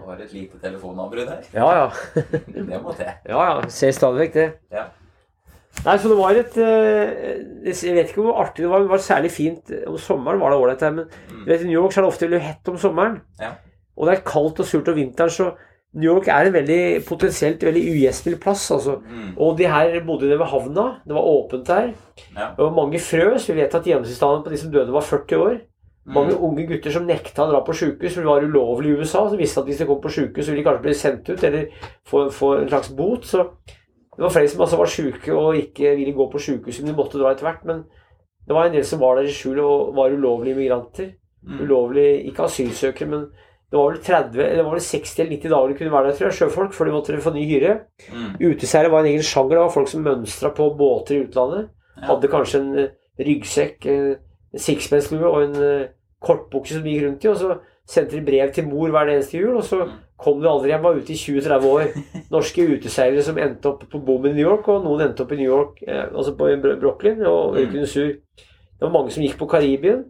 Det var et lite telefonavbrudd her. Ja, ja. Det må til. Ja, ja. Ser stadig vekk det. Ja. Nei, så det var et eh, Jeg vet ikke hvor artig det var, men det var særlig fint. Om sommeren var det ålreit her, men Mm. du vet, i New York så er det ofte veldig hett om sommeren. Ja. Og det er kaldt og surt om vinteren, så New York er en veldig potensielt veldig ugjestmild plass. altså. Mm. Og de her bodde nede ved havna. Det var åpent der. Ja. Det var mange frøs. Vi vet at gjennomsnittsalderen på de som døde, var 40 år. Mange Mm. unge gutter som nekta å dra på sjukehus, for det var ulovlig i USA. Som visste at hvis de kom på sjukehus, så ville de kanskje bli sendt ut eller få, få en slags bot. Så det var flere som altså var sjuke og ikke ville gå på sjukehus, men de måtte dra etter hvert. Men det var en del som var der i skjul og var ulovlige immigranter. Mm. Ulovlig, ikke asylsøkere, men det var vel 30, eller det var vel 60 eller 90 dager de kunne være der, tror jeg, sjøfolk, før de måtte få ny hyre. Mm. Uteseiere var en egen sjanger. Det var folk som mønstra på båter i utlandet. Ja. Hadde kanskje en eh, ryggsekk, eh, en sixpence-lue og en eh, kortbukse som de gikk rundt i. Og så sendte de brev til mor hver eneste jul, og så Mm. kom de aldri hjem. Var ute i 20-30 år. Norske uteseilere som endte opp på bommen i New York, og noen endte opp i New York, eh, altså på Brooklyn og Mm. Ørkenen Sur. Det var mange som gikk på Karibien.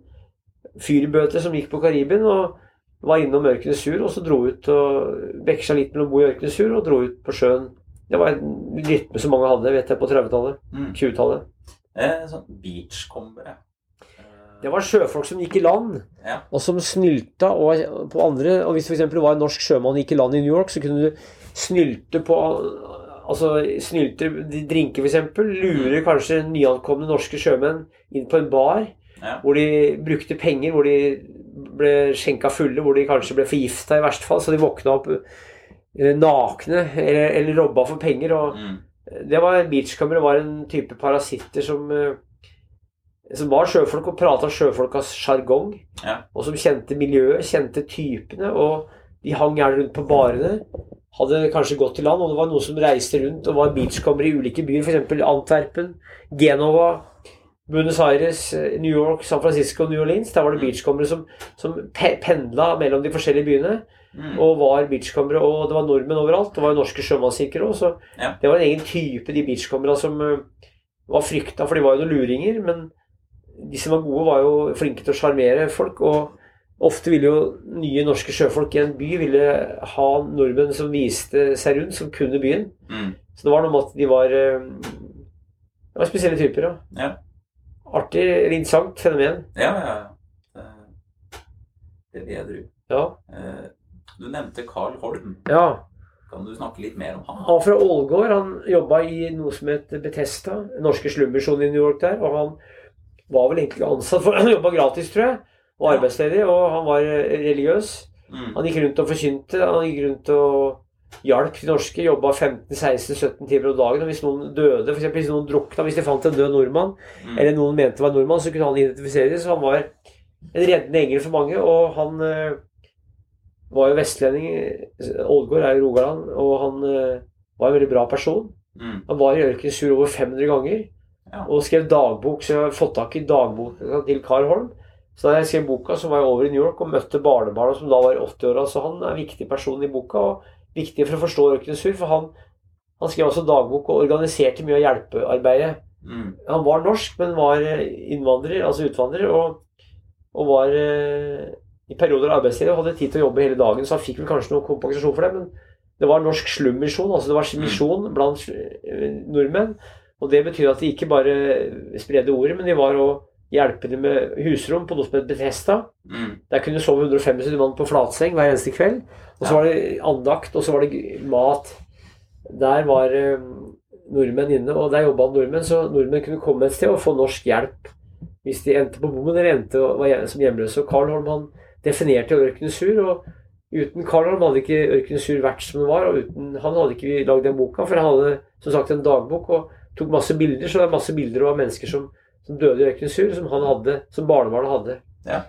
Fyrbøter som gikk på Karibien og var innom Ørkenen Sur, og så dro ut og veksla litt mellom å bo i Ørkenen Sur og dro ut på sjøen. Det var en rytme som mange hadde, vet jeg, på 30-tallet. Mm. 20-tallet. Eh, sånn beachcombere. Det var sjøfolk som gikk i land, Ja. og som snylta og på andre. Og hvis f.eks. det var en norsk sjømann gikk i land i New York, så kunne du snylte på Altså snylte drinker, f.eks. Lure kanskje nyankomne norske sjømenn inn på en bar Ja. hvor de brukte penger, hvor de ble skjenka fulle, hvor de kanskje ble forgifta i verste fall, så de våkna opp eh, nakne eller, eller robba for penger. og Mm. det var Beachcombere var en type parasitter som eh, som var sjøfolk og prata sjøfolkas sjargong. Ja. Og som kjente miljøet, kjente typene. Og de hang gjerne rundt på barene. Hadde kanskje gått i land, og det var noen som reiste rundt og var beachcombere i ulike byer. F.eks. Antwerpen, Genova, Buenos Aires, eh, New York, San Francisco og New Orleans. Der var det Mm. beachcombere som, som pe pendla mellom de forskjellige byene Mm. og var beachcombere, og det var nordmenn overalt. Det var jo norske sjømannskirker òg, så Ja. det var en egen type, de beachcombera som eh, var frykta, for de var jo noen luringer. Men de som var gode, var jo flinke til å sjarmere folk. Og ofte ville jo nye norske sjøfolk i en by ville ha nordmenn som viste seg rundt, som kunne byen. Mm. Så det var noe med at de var eh, Det var spesielle typer, ja. Ja. Artig, interessant fenomen. Ja, ja, ja. Det- vil jeg tro. Ja. Eh, Du nevnte Carl Holm. ja. Kan du snakke litt mer om han? Han var fra Ålgård. Han jobba i noe som het Betesta, norske slummisjon i New York der. Og han var vel egentlig ansatt for Han jobba gratis, tror jeg, og arbeidsledig. Og han var eh, religiøs. Mm. Han gikk rundt og forkynte. Han gikk rundt og hjalp de norske. Jobba 15-16-17 timer om dagen. Og hvis noen døde, eksempel, hvis noen drukna, hvis de fant en død nordmann, Mm. eller noen mente var nordmann, så kunne han identifisere dem. Så han var en reddende engel for mange. Og han eh, var jo vestlending. Ålgård er jo Rogaland. Og han eh, var en veldig bra person. Mm. Han var i Ørkenen Sur over 500 ganger Ja. og skrev dagbok, så jeg har fått tak i dagboka til Carl Holm. Så da jeg skrev boka, så var jeg over i New York og møtte barnebarna som da var 80 år. Så han er en viktig person i boka, og viktig for å forstå Ørkenens Sur. For han, han skrev også dagbok og organiserte mye av hjelpearbeidet. Mm. Han var norsk, men var eh, innvandrer, altså utvandrer, og, og var eh, i perioder arbeidsledig og hadde tid til å jobbe hele dagen, så han fikk vel kanskje noe kompensasjon for det. Men det var norsk slummisjon, altså det var misjon blant eh, nordmenn. Og det betyr at de ikke bare spredde ordet, men de var å hjelpe dem med husrom på noe som het Bethesda. Mm. Der kunne sove 175 mann på flatseng hver eneste kveld. Og så Ja. var det andakt, og så var det mat. Der var eh, nordmenn inne, og der jobba nordmenn, så nordmenn kunne komme et sted og få norsk hjelp hvis de endte på bommen eller endte og var som hjemløse. Og Carl Holm han definerte Ørkenesur, Ørkenen Sur, og uten Carl Holm hadde ikke Ørkenen Sur vært som den var, og uten han hadde ikke vi lagd den boka, for han hadde som sagt en dagbok og tok masse bilder, så det er masse bilder av mennesker som, som døde i Ørkenens Sur, som han hadde, som barnebarnet hadde. Ja.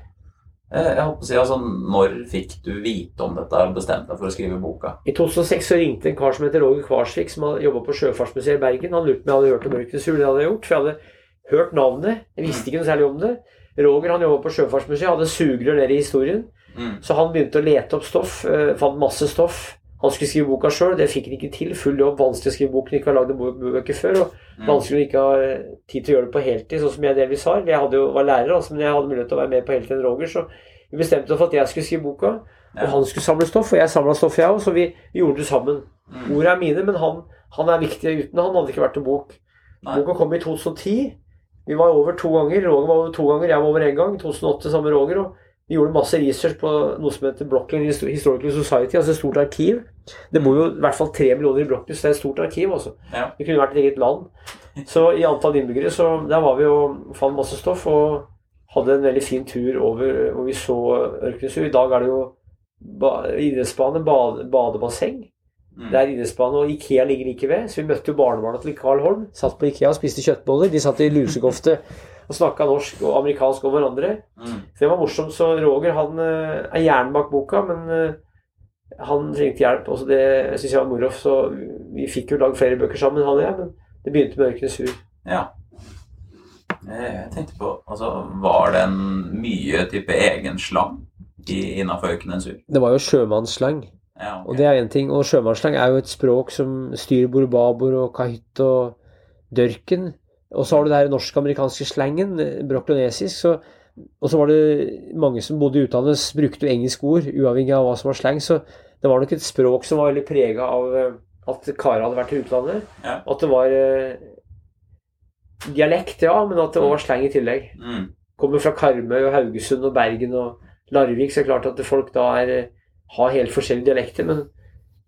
Jeg håper å si, altså, Når fikk du vite om dette og bestemte deg for å skrive boka? I 2006 så ringte en kar som heter Roger Kvarsvik, som hadde jobba på Sjøfartsmuseet i Bergen. Han lurte på om jeg hadde hørt om Ørkenens Sur, det hadde jeg gjort, for jeg hadde hørt navnet. Jeg visste ikke noe særlig om det. Roger han jobba på Sjøfartsmuseet, hadde sugerør nede i historien. Mm. Så han begynte å lete opp stoff, eh, fant masse stoff. Han skulle skrive boka sjøl, det fikk han ikke til. Full jobb, vanskelig å skrive bok når ikke har lagd bøker før. Og Mm. vanskelig å ikke ha eh, tid til å gjøre det på heltid, sånn som jeg delvis har. Jeg jo, var lærer, altså, men jeg hadde mulighet til å være med på heltid enn Roger, så vi bestemte oss for at jeg skulle skrive boka. Og han skulle samle stoff, og jeg samla stoff, jeg òg, så vi, vi gjorde det sammen. Mm. Ordet er mine, men han, han er viktig. Uten han hadde det ikke vært en bok. Nei. Boka kom i 2010. Vi var over to ganger. Roger var over to ganger, jeg var over én gang. 2008 sammen med Roger. og vi gjorde masse research på noe som heter Brooklyn Historical Society, altså et stort arkiv. Det bor jo i hvert fall tre millioner i Brooklyn, så det er et stort arkiv. Også. Ja. Det kunne vært et eget land. Så i antall innbyggere, så der var vi og fant masse stoff. Og hadde en veldig fin tur over hvor vi så Ørkensjø. I dag er det jo ba idrettsbane, bade, badebasseng. Det er idrettsbane, og Ikea ligger like ved. Så vi møtte jo barnebarna til Carl Holm. Satt på Ikea og spiste kjøttboller. De satt i lusekofte og snakka norsk og amerikansk om hverandre. Mm. Så det var morsomt. Så Roger han eh, er hjernen bak boka, men eh, han trengte hjelp. Også det syns jeg var moro. Så vi fikk jo lagd flere bøker sammen, han og jeg. Men det begynte med 'Ørkenens hur'. Ja. Eh, Jeg tenkte på Altså, var det en mye type egen slang innafor Ørkenens hur'? Det var jo sjømannsslang. Ja, ok. Og det er én ting. Og sjømannsslang er jo et språk som styrbord, babord og kahytt og dørken. Og så har du det her norsk-amerikanske slangen, eh. Så, og så var det mange som bodde i utlandet, brukte jo engelske ord, uavhengig av hva som var slang. Så det var nok et språk som var veldig prega av eh, at karer hadde vært i utlandet. Ja. At det var eh, dialekt, ja, men at det òg var slang i tillegg. Mm. Kommer fra Karmøy og Haugesund og Bergen og Larvik, så er det klart at folk da er, har helt forskjellige dialekter. Men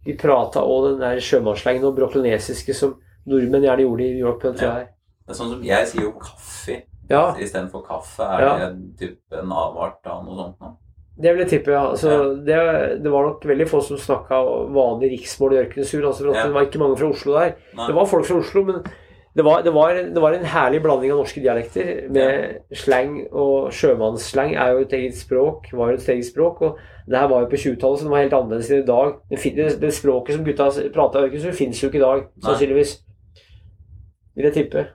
de prata òg den der sjømannsslengen og brocklonesiske som nordmenn gjerne gjorde i New York på den tida her. Det er sånn som Jeg sier jo kaffe Ja, istedenfor kaffe. Er Ja. det type en avart av noe sånt nå? det vil jeg tippe, ja. Altså, det, det var nok veldig få som snakka vanlig riksmål i Ørkensur. Altså, Ja. det var ikke mange fra Oslo der. Nei. Det var folk fra Oslo, men det var, det var, det var en herlig blanding av norske dialekter med slang, og sjømannsslang er jo et eget språk, var jo et eget språk, og det her var jo på 20-tallet, så det var helt annerledes enn i dag. Det, det, det språket som gutta prata i Ørkensrud, fins jo ikke i dag, sannsynligvis. Vil jeg tippe.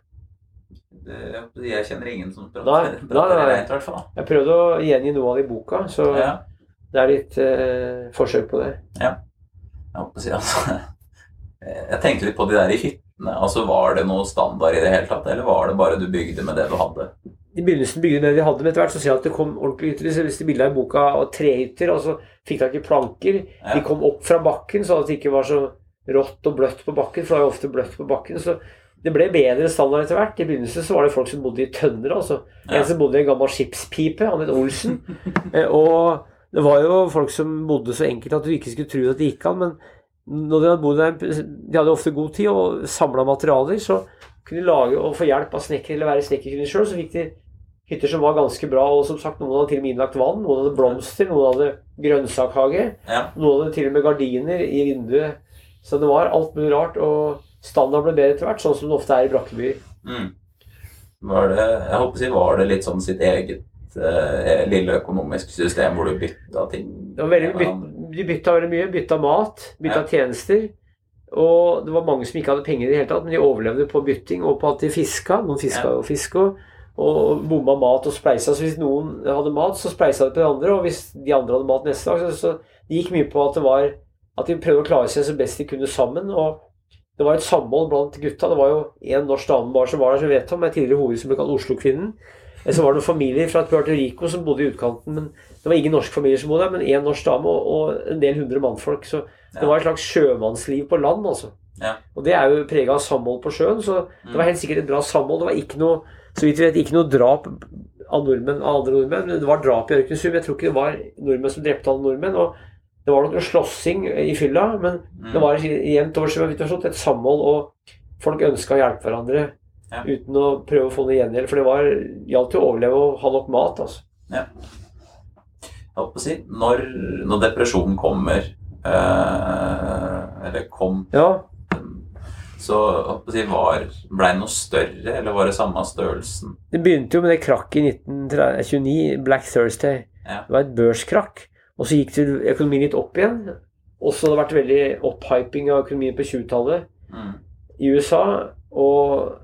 Jeg kjenner ingen som prater, rent, i hvert fall. Jeg prøvde å gjengi noe av det i boka, så Ja. det er litt eh, forsøk på det. Jeg holdt på å si, altså Jeg tenkte litt på de der i hyttene. Altså, Var det noe standard i det hele tatt, eller var det bare du bygde med det du hadde? I begynnelsen bygde med det de hadde, men etter hvert så ser jeg at det kom ordentlige hytter. Hvis- viste de bildet i boka av trehytter, og så fikk tak i planker. Ja. De kom opp fra bakken, så at det ikke var så rått og bløtt på bakken, for det er jo ofte bløtt på bakken. Så det ble bedre standard etter hvert. I begynnelsen så var det folk som bodde i tønner, altså. Ja. En som bodde i en gammel skipspipe, han het Olsen. Eh, og det var jo folk som bodde så enkelt at du ikke skulle tro at det gikk an, men når de hadde bodd der, de hadde ofte god tid og samla materialer, så kunne de lage og få hjelp av snekker eller være snekkerkvinner sjøl. Så fikk de hytter som var ganske bra, og som sagt, noen hadde til og med innlagt vann, noen hadde blomster, noen hadde grønnsakhage, Ja. noen hadde til og med gardiner i vinduet. Så det var alt mulig rart, og standard ble bedre etter hvert, sånn som det ofte er i brakkebyer. Mm. Var det jeg håper å si, var det litt sånn sitt eget eh, lille økonomisk system hvor du bytta ting? Det var veldig, med byt, hverandre? De bytta veldig mye. Bytta mat, bytta Ja. tjenester. Og det var mange som ikke hadde penger i det hele tatt, men de overlevde på bytting og på at de fiska. Noen fiska Ja. jo fisk og, og bomma mat og spleisa. Så hvis noen hadde mat, så spleisa de på de andre. Og hvis de andre hadde mat neste dag, så, så det gikk mye på at det var at de prøvde å klare seg så best de kunne sammen. og det var et samhold blant gutta. Det var jo en norsk dame bare som var der, som vet om, en tidligere hore som ble kalt Oslo-kvinnen. Så var det noen familier fra Puerto Rico som bodde i utkanten. men Det var ingen norske familier som bodde der, men én norsk dame og, og en del hundre mannfolk. Så det Ja. var et slags sjømannsliv på land, altså. Ja. Og det er jo prega av samhold på sjøen, så det var helt sikkert et bra samhold. Det var ikke noe, så vidt vi vet, ikke noe drap av nordmenn av andre nordmenn. Men det var drap i Ørkensund. Jeg tror ikke det var nordmenn som drepte alle nordmenn. og det var nok noe slåssing i fylla, men Mm. det var jevnt over så vidt jeg har forstått, et samhold, og folk ønska å hjelpe hverandre Ja. uten å prøve å få noe gjengjeld. For det var gjaldt jo å overleve og ha nok mat. altså. Å si, når, når depresjonen kommer eh, Eller kom Ja, Så si, var, ble det noe større, eller var det samme størrelsen? Det begynte jo med det krakket i 1929, Black Thursday. Ja. Det var et børskrakk. Og så gikk økonomien litt opp igjen. Og så har det vært veldig opphyping av økonomien på 20-tallet Mm. i USA. Og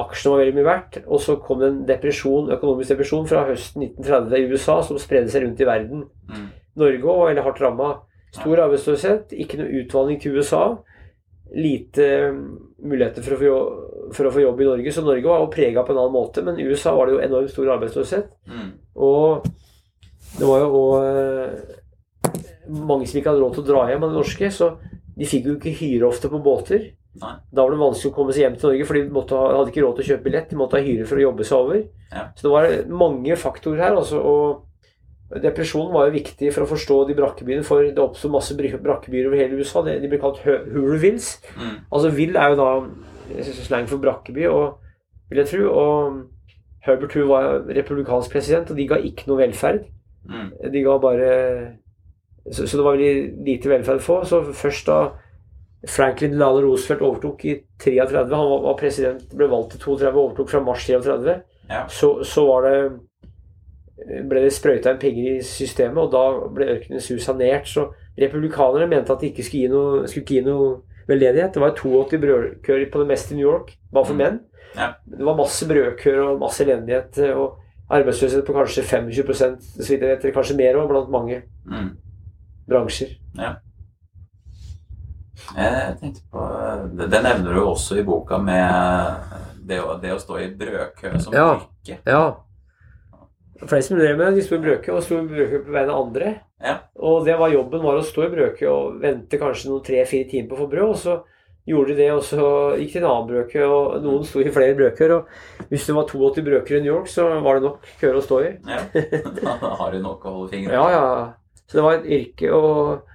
aksjene var veldig mye verdt. Og så kom det en depresjon, økonomisk depresjon fra høsten 1930 i USA som spredde seg rundt i verden. Mm. Norge var veldig hardt ramma. Stor arbeidsløshet, ikke noe utvandring til USA. Lite mm, muligheter for å, få jobb, for å få jobb i Norge, så Norge var jo prega på en annen måte. Men i USA var det jo enormt stor arbeidsløshet. Mm. Og det var jo òg mange som ikke hadde råd til å dra hjem av de norske, så de fikk jo ikke hyre ofte på båter. Nei. Da var det vanskelig å komme seg hjem til Norge, for de måtte ha, hadde ikke råd til å kjøpe billett. De måtte ha hyre for å jobbe seg over. Ja. Så det var mange faktorer her. Altså, og depresjonen var jo viktig for å forstå de brakkebyene, for det oppsto masse brakkebyer over hele USA. De ble kalt Hu- Mm. Altså Will er jo da slang for brakkeby, og, vil jeg tro. Og Herbert Hoover var republikansk president, og de ga ikke noe velferd. Mm. De ga bare Så, så det var veldig lite velferd å få. Så først da Franklin Delano Roosevelt overtok i 33, han var, var president, ble valgt i 32 overtok fra mars 33, Ja. så, så var det ble det sprøyta inn penger i systemet, og da ble Ørkenens hus sanert. Så republikanerne mente at de ikke skulle gi noe, skulle ikke gi noe veldedighet. Det var 82 brødkøer på det meste i New York, bare for Mm. menn. Ja. Det var masse brødkøer og masse elendighet. Og arbeidsløshet på kanskje 25 så vidt jeg vet, eller kanskje mer òg, blant mange Mm. bransjer. Jeg tenkte på Det det nevner du jo også i boka med det å, det å stå i brødkø som Ja. yrke. Ja. Flere som drev med det, de sto i brødkø, og sto i brødkø på vegne av andre. Ja. Og det var jobben var å stå i brødkø og vente kanskje noen tre-fire timer på å få brød. Og så gjorde de det, og så gikk de til en annen brødkø, og noen sto i flere brødkøer. Og hvis det var 82 brødkøer i New York, så var det nok køer å stå i. Ja. Da har du nok å holde fingrene Ja, ja. Så det var et yrke, og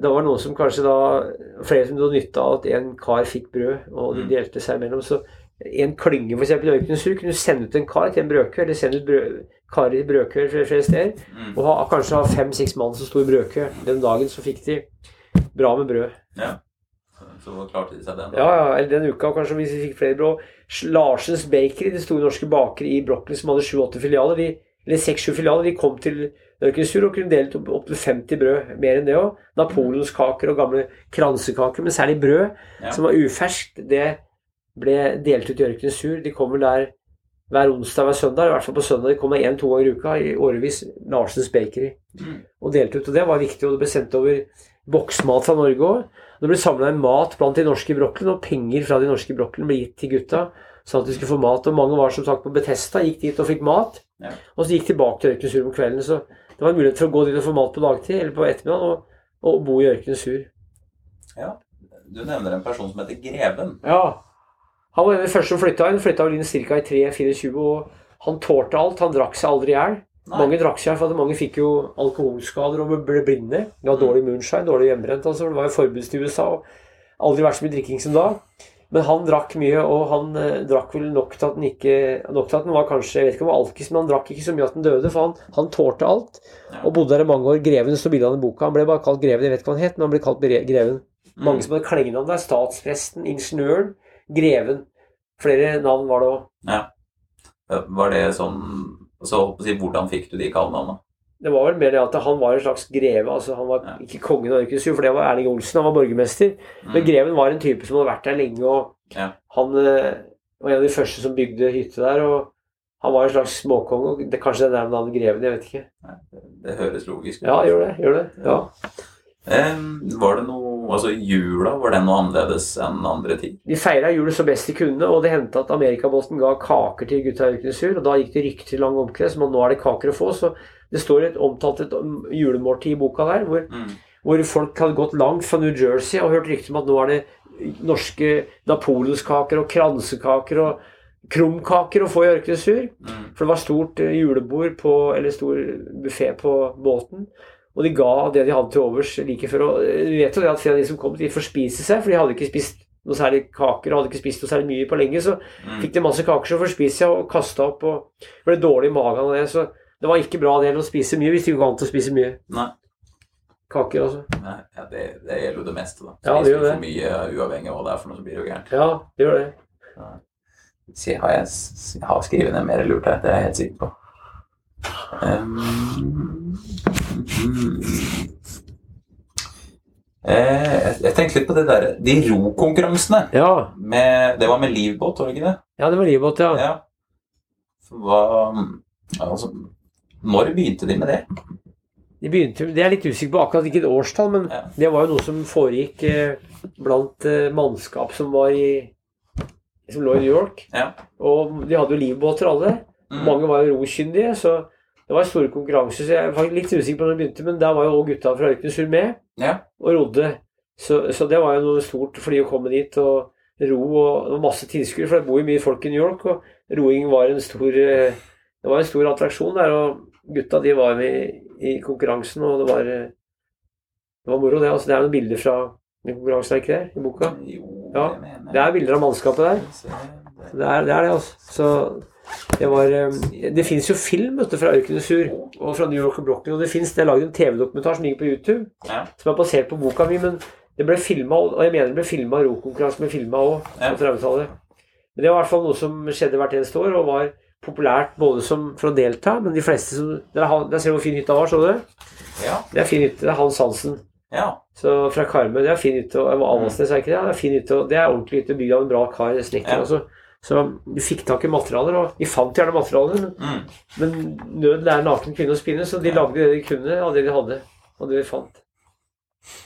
det var noen som kanskje da Flere som dro nytte av at en kar fikk brød, og de Mm. delte seg imellom. Så en klynge f.eks. i Ørkenens kunne sende ut en kar til en brødkø, eller sende ut brød, karer i brødkø flere, flere steder. Mm. Og ha, kanskje ha fem-seks mann som sto i brødkø. Den dagen så fikk de bra med brød. Ja. Så klarte de seg den. Ja, ja, eller den uka kanskje hvis de fikk flere brød. Larsens Bakery, de store norske bakeriet i Broccoli som hadde sju-åtte filialer, de, eller seks-sju filialer, de kom til Ørkensur og kunne delt opp til 50 brød. Mer enn det òg. Napoleonskaker og gamle kransekaker, men særlig brød Ja. som var uferskt, det ble delt ut i Ørkensur. De kommer der hver onsdag hver søndag, i hvert fall på søndag. De kom én-to ganger i uka i årevis. Larsens Bakery Mm. og delte ut. Og det var viktig, og det ble sendt over boksmat fra Norge òg. Det ble samla inn mat blant de norske brokkene, og penger fra de norske brokkene ble gitt til gutta. Sånn at de skulle få mat. Og mange var som sagt på Betesta, gikk dit og fikk mat. Ja. Og så gikk tilbake til Ørkenen Sur om kvelden. Så det var en mulighet for å gå dit og få mat på dagtid eller på ettermiddagen og, og bo i Ørkenen Sur. Ja. Du nevner en person som heter Greven. Ja. Han var en av de første som flytta inn. Flytta vel inn ca. i 3-24, og han tålte alt. Han drakk seg aldri i hjel. Mange drakk seg, for at mange fikk jo alkoholskader og ble blinde. De hadde dårlig moonshine, dårlig hjemmebrent. Altså. Det var jo forbuds i USA. og Aldri vært så mye drikking som da. Men han drakk mye, og han eh, drakk vel nok til at han ikke Nok til at han var kanskje Jeg vet ikke om han var alkis, men han drakk ikke så mye at han døde, for han, han tålte alt. Ja. Og bodde der i mange år. Greven står bilde av i boka. Han ble bare kalt Greven. Jeg vet ikke hva han het, men han ble kalt Greven. Mange Mm. som hadde klengenavn der. Statspresten, ingeniøren, Greven. Flere navn var det òg. Ja. Var det sånn så Hvordan fikk du de kallenavnene? Det var vel mer det at han var en slags greve. altså Han var ikke kongen av Ørkensjø, for det var Erling Olsen, han var borgermester. Men Mm. greven var en type som hadde vært der lenge, og Ja. han eh, var en av de første som bygde hytte der. og Han var en slags småkonge, kanskje det er navnet greven, jeg vet ikke. Det høres logisk ut. Ja, gjør det. gjør det, ja. Var det noe Altså jula, var den noe annerledes enn andre tid? Vi feira jul så best de kunne, og det hendte at Amerikabåten ga kaker til gutta i Ørkensjø, og da gikk det rykter i lang omkrets om at nå er det kaker å få. så det står et omtalt et um, julemåltid i boka der, hvor Mm. hvor folk hadde gått langt fra New Jersey og hørt rykter om at nå er det norske napoleonskaker og kransekaker og krumkaker å få i Ørkenesur. Mm. For det var stort eh, julebord på, eller stor buffé på båten. Og de ga det de hadde til overs like før. Og du vi vet jo det at flere av de som kom, de forspiste seg, for de hadde ikke spist noe særlig kaker og hadde ikke spist noe særlig mye på lenge. Så Mm. fikk de masse kaker som forspiste seg og kasta opp og ble dårlig i magen av det. Så det var ikke bra det å spise mye hvis de ikke var vant til å spise mye Nei. kaker. altså. Nei, ja, det, det gjelder jo det meste, da. Ja, det Spiser gjør det. for mye uavhengig av hva det er for noe, så blir det jo gærent. Ja, det gjør det. Se, har jeg, har skrevet ned mer lurt her, det er jeg helt sikker på. Um. Eh, jeg, tenkte litt på det der, de rokonkurransene. Ja, Med, det var med livbåt, var det ikke det? ja det var livbåt, ja. Ja. Hva Altså, når begynte de med det? De begynte, det er litt usikker på akkurat hvilket årstall, men Ja. det var jo noe som foregikk eh, blant eh, mannskap som var i som lå i New York. Ja. Og de hadde jo livbåter alle. Mm. Mange var jo rokyndige, så Det var store konkurranser, så jeg var litt usikker på når det begynte, men der var jo også gutta fra Ørkenes Sur med Ja. og rodde. Så, så det var jo noe stort for de å komme dit og ro, og det var masse tilskuere, for det bor jo mye folk i New York, og roing var en stor eh, Det var en stor attraksjon der, og gutta de var med i, konkurransen, og det var eh, Det var moro, det. altså Det er noen bilder fra den konkurransen, er ikke det, i boka? Jo, Ja, det er bilder av mannskapet der. Det er det, er det altså. Så det var eh, Det fins jo film vet du, fra Ørkenen Sur og fra New York og Brooklyn. Og det fins Det er laget en TV-dokumentar som ligger på YouTube, Ja. som er basert på boka mi. Men det ble filma, og jeg mener det ble filma rokonkurranse ble filma òg Ja. på 30-tallet. Men det var i hvert fall noe som skjedde hvert eneste år, og var populært både som for å delta, men de fleste som Der, ser du hvor fin hytta var, så du det? ja. Det er fin hytte. Det er Hans Hansen. ja. Så fra Karmøy, det er fin hytte. Og Avaldsnes, er ikke det? Det er fin hytte. Og det er ordentlig hytte bygd av en bra kar, snekker. Ja. Altså. Så vi fikk tak i materialer, og vi fant gjerne materialer, men, Mm. men nød lærer naken kvinne å spinne, så de lagde det de kunne av det de hadde, og det de fant.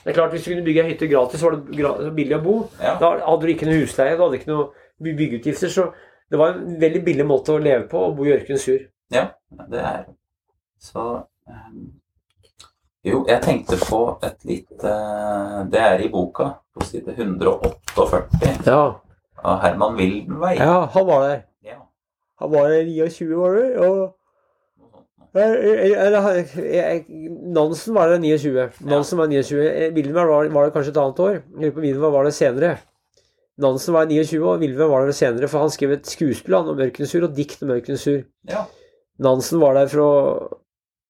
Det er klart, Hvis du kunne bygge ei hytte gratis, så var det billig å bo. ja. Da hadde du ikke noe husleie, du hadde ikke noe byggeutgifter, så det var en veldig billig måte å leve på å bo i ørkenen Sur. Ja, det er Så um, Jo, jeg tenkte på et lite Det er i boka, på side 148, Ja. Av Herman Wildenvey. ja, han var der. Ja, Han var der i 29 år, og. Eller, Nansen var der 29. Nansen var 29. Wilhelm var, var det kanskje et annet år. Jeg lurer på Wilhelm var det senere. Nansen var 29 og Wilhelm var der senere, for han skrev et skuespill om Mørkensur og dikt om Mørkensur. Ja. Nansen var der fra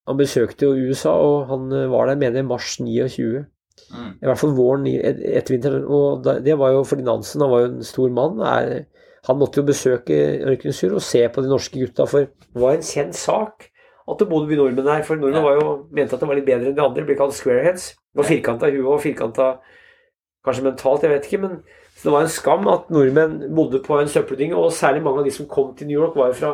Han besøkte jo USA, og han eh, var der, mener jeg, mars 29. Mm. I hvert fall våren etter vinteren. Og det var jo fordi Nansen han var jo en stor mann. Er, han måtte jo besøke Ørkensur og se på de norske gutta, for det var en kjent sak at det bodde mye nordmenn der. For nordmenn var jo, mente at de var litt bedre enn de andre. Ble kalt squareheads. Det Var firkanta i huet og firkanta kanskje mentalt, jeg vet ikke. Men så det var en skam at nordmenn bodde på en søppeldynge, og særlig mange av de som kom til New York, var jo fra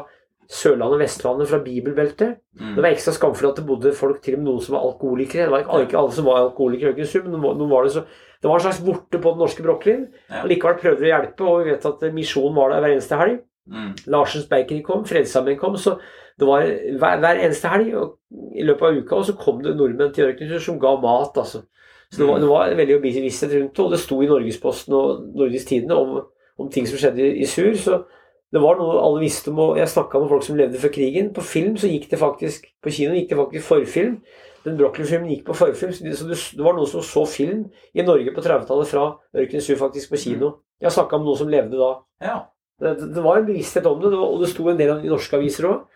Sørlandet og Vestlandet, fra bibelbeltet. Mm. Det var ekstra skamfullt at det bodde folk til og med noen som var alkoholikere. Det var ikke, ikke alle som var alkoholikere, i Ørkensund, men noen, var det så det var en slags borte på den norske Brooklyn. Ja. Likevel prøvde de å hjelpe, og vi vet at Misjonen var der hver eneste helg. Mm. Larsens Bakery kom, Fredsarmeen kom, så det var hver, hver eneste helg i løpet av uka, og så kom det nordmenn til Ørkensund som ga mat, altså. Så det var, det var veldig bevissthet rundt det, og det sto i Norgesposten og Nordisk Tidende om, om ting som skjedde i, i Sur, så det var noe alle visste om, og jeg snakka med folk som levde før krigen. På film så gikk det faktisk, på kino gikk det faktisk forfilm. Den Broccoli-filmen gikk på forfilm, så det, var noen som så film i Norge på 30-tallet fra Ørkens Sur faktisk på kino. Jeg snakka med noen som levde da. Ja. Det, det var en bevissthet om det, det var- og det sto en del i norske aviser òg.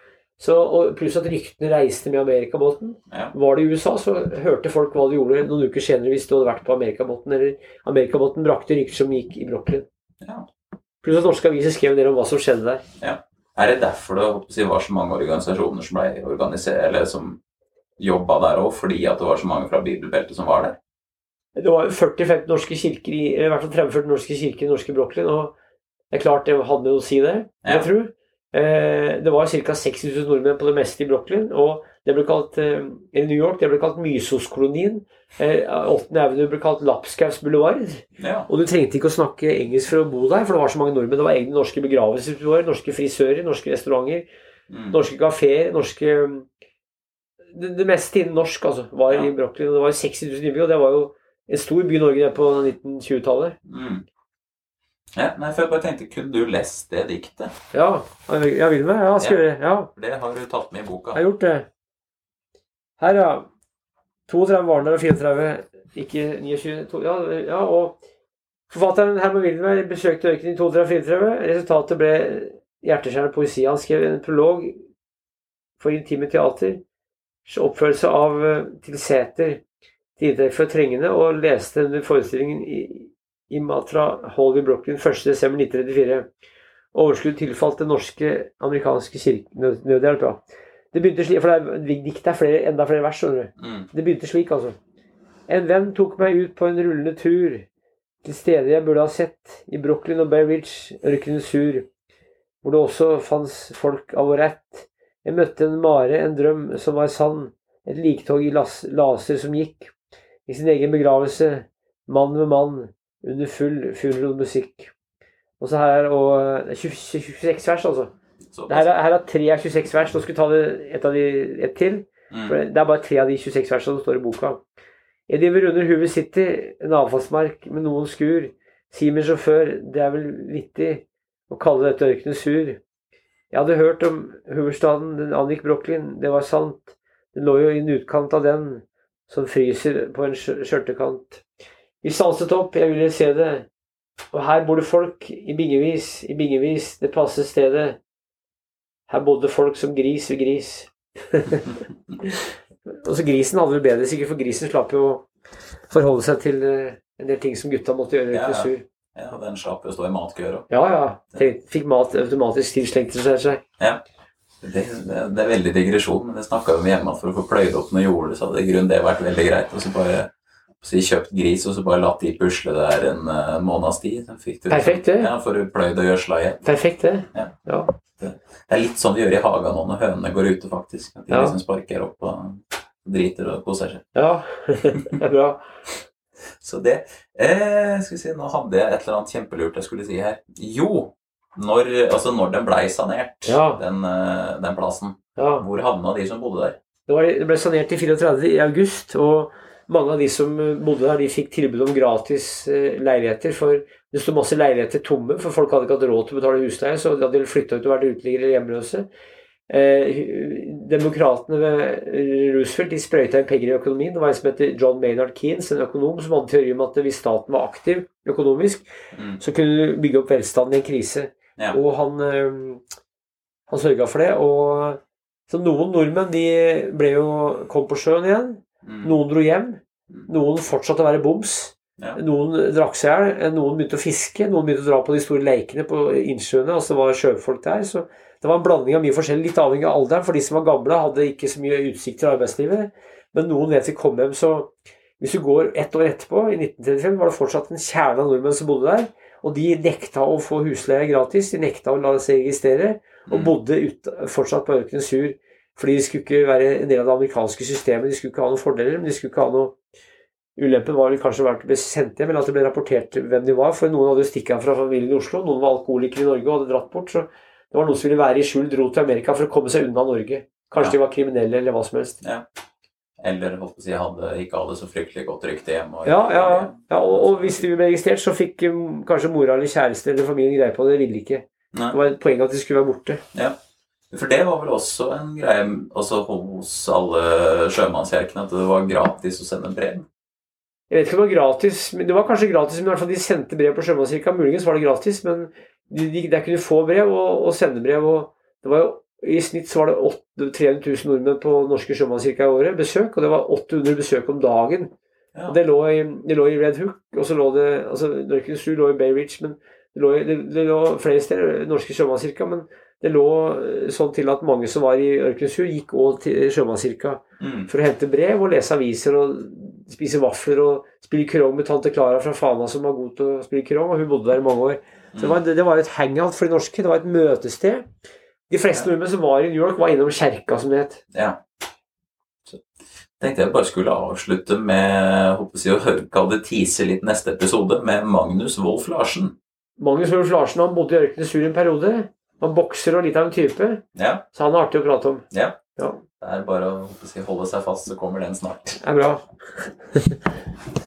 Pluss at ryktene reiste med Amerikabåten. Ja. Var det i USA, så hørte folk hva de gjorde noen uker senere hvis du hadde vært på Amerikabåten. Eller Amerikabåten brakte rykter som gikk i Brooklyn. Ja. Pluss at norske aviser skrev en del om hva som skjedde der. Er det derfor det si, var så mange organisasjoner som ble organisert, eller som jobba der òg, fordi at det var så mange fra bibelbeltet som var der? Det var 40-50 norske kirker i, i hvert fall 30-40 norske kirker i norske Brooklyn, og det er klart det hadde noe å si det, Ja. jeg tror. Eh, det var ca. 6000 nordmenn på det meste i Brooklyn, og det ble kalt, eh, i New York det ble kalt Mysoskolonien. Eh, 8. Avenue ble kalt Lapskaus Boulevard. Ja. Og du trengte ikke å snakke engelsk for å bo der, for det var så mange nordmenn. Det var egne norske begravelser, norske frisører, norske restauranter, Mm. norske kafeer, norske det, det meste innen norsk altså, var Ja. i Brooklyn. og Det var 60 000 innbyggere, og det var jo en stor by i Norge på 1920-tallet. Mm. Ja, nei, for jeg bare tenkte, kunne du lest det diktet? Ja, jeg vil med. Ja, skal. Ja, det har du tatt med i boka. jeg har gjort det. Her, ja. 32 var han og 34 ikke 29. To, ja, ja, og forfatteren Herman Wilmer besøkte ørkenen i 32-34. Resultatet ble hjerteskjærende poesi. Han skrev en prolog for Intime Teater, oppførelse av eh, Til Sæter til inntekt for trengende, og leste under forestillingen i, i Matra Hall i Brooklyn 1.12.1934. Overskudd tilfalt den norske amerikanske kirke- nød- nødhjelp. Ja. Det begynte slik, for det er, er flere, enda flere vers. Mm. Det begynte slik, altså. En venn tok meg ut på en rullende tur til steder jeg burde ha sett, i Brooklyn og Bay Ridge, ørkenen sur, hvor det også fantes folk av vår rett. Jeg møtte en mare, en drøm som var sann, et liktog i las, laser som gikk, i sin egen begravelse, mann med mann, under full funeral musikk. Og så her er og, det er 20 26 vers, altså. Her, er- her er tre av 26 vers. Nå skal vi ta det, et av de et til. For Mm. det er bare tre av de 26 versene som står i boka. Jeg driver under Hoover City, en avfallsmark med noen skur. Sier min sjåfør, det er vel vittig å kalle dette ørkenen sur. Jeg hadde hørt om Hooverstaden, den angikk Brooklyn, det var sant. Den lå jo i en utkant av den, som fryser på en skjørtekant. Vi stanset opp, jeg ville se det. Og her bor det folk i bingevis, i bingevis, det passer stedet. Her bodde folk som gris ved gris. Og så grisen hadde det bedre, sikkert, for grisen slapp jo å forholde seg til eh, en del ting som gutta måtte gjøre Ja, til ja. sur. Ja, den slapp jo å stå i matkøer òg. Ja, ja. Fikk mat automatisk tilslengt til seg. Det, det, det er veldig digresjon, men det snakka vi om hjemme at for å få pløyd opp noe jord, så hadde i grunnen det vært veldig greit. Og så bare si, kjøpt gris, og så bare latt de pusle der en uh, måneds tid. Så fikk du, Perfekt, det. Ja, For pløyd og gjødsla igjen. Perfekt, det. Ja. Ja. Det er litt sånn vi gjør i hagen nå når hønene går ute, faktisk. At de Ja. liksom sparker opp og driter og koser seg. ja. det er bra. Så det eh, Skal vi si, nå hadde jeg et eller annet kjempelurt jeg skulle si her. Jo, når, altså når den blei sanert, Ja. den, eh, den plassen, Ja. hvor havna de som bodde der? Det, var, det ble sanert i 34 i august, og mange av de som eh, bodde der, de fikk tilbud om gratis eh, leiligheter. For det sto masse leiligheter tomme, for folk hadde ikke hatt råd til å betale husleie, så de hadde flytta ut og vært uteliggere eller hjemløse. Eh, Demokratene ved Roosevelt de sprøyta inn penger i økonomien. Det var en som heter John Maynard Keynes, en økonom, som hadde teori om at hvis staten var aktiv økonomisk, Mm. så kunne du bygge opp velstanden i en krise. Ja. Og han, eh, han sørga for det. Og så noen nordmenn de ble jo, kom på sjøen igjen. Mm. Noen dro hjem. Noen fortsatte å være boms. Ja. Noen drakk seg i hjel. Noen begynte å fiske. Noen begynte å dra på de store leikene på innsjøene. Altså det var sjøfolk der. Så det var en blanding av mye forskjellig, litt avhengig av alderen. For de som var gamle, hadde ikke så mye utsikt til arbeidslivet. Men noen vet vi kom hjem, så hvis du går ett år etterpå, i 1935, var det fortsatt en kjerne av nordmenn som bodde der. Og de nekta å få husleie gratis. De nekta å la seg registrere. Og Mm. bodde ut, fortsatt på ørkenen sur. Fordi de skulle ikke være en del av det amerikanske systemet. De skulle ikke ha noen fordeler, men de skulle ikke ha noe Ulempen var vel kanskje vært å bli sendt hjem, eller at det ble rapportert hvem de var. For noen hadde jo stikket av fra familien i Oslo. Noen var alkoholikere i Norge og hadde dratt bort. Så det var noen som ville være i skjul, dro til Amerika for å komme seg unna Norge. Kanskje Ja. de var kriminelle eller hva som helst. Eller holdt på å si, hadde, ikke hadde så fryktelig godt rykte hjemme. og- Ja, ja, ja. ja og, og hvis de ble registrert, så fikk um, kanskje mora eller kjæreste eller familien greie på det. Det ville ikke. Nei. Det var et poeng at de skulle være borte. For det var vel også en greie også hos alle sjømannskirkene, at det var gratis å sende brev. Jeg vet ikke om det var gratis, men det var kanskje gratis, men i hvert fall de sendte brev på Sjømannskirka. Muligens var det gratis, men de, de, der kunne få brev og, og sende brev. Og det var jo, I snitt så var det 300 000 nordmenn på norske Sjømannskirka i året besøk, og det var 800 besøk om dagen. Ja. Og det lå, i, det lå i Red Hook, og så lå det altså Norkens Ru lå i Bay Ridge, men det lå, i- det, det lå flere steder, norske Sjømannskirka, men det lå eh, sånn til at mange som var i Ørkenens gikk òg til Sjømannskirka Mm. for å hente brev og lese aviser og spise vafler og spille krong med tante Klara fra Fana som var god til å spille krong, og hun bodde der i mange år. Så det var, det var et hangout for de norske. Det var et møtested. De fleste Ja. nordmenn som var i New York, var innom kjerka, som det het. Ja. Så tenkte jeg bare skulle avslutte med håper jeg, å høre- kalle det tease litt neste episode med Magnus Wolff Larsen. Magnus Wolff Larsen han bodde i Ørkenes Sur en periode. Han bokser og litt av en type, Ja, så han er artig å prate om. ja. Ja, Det er bare å holde seg fast, så kommer den snart. det er bra.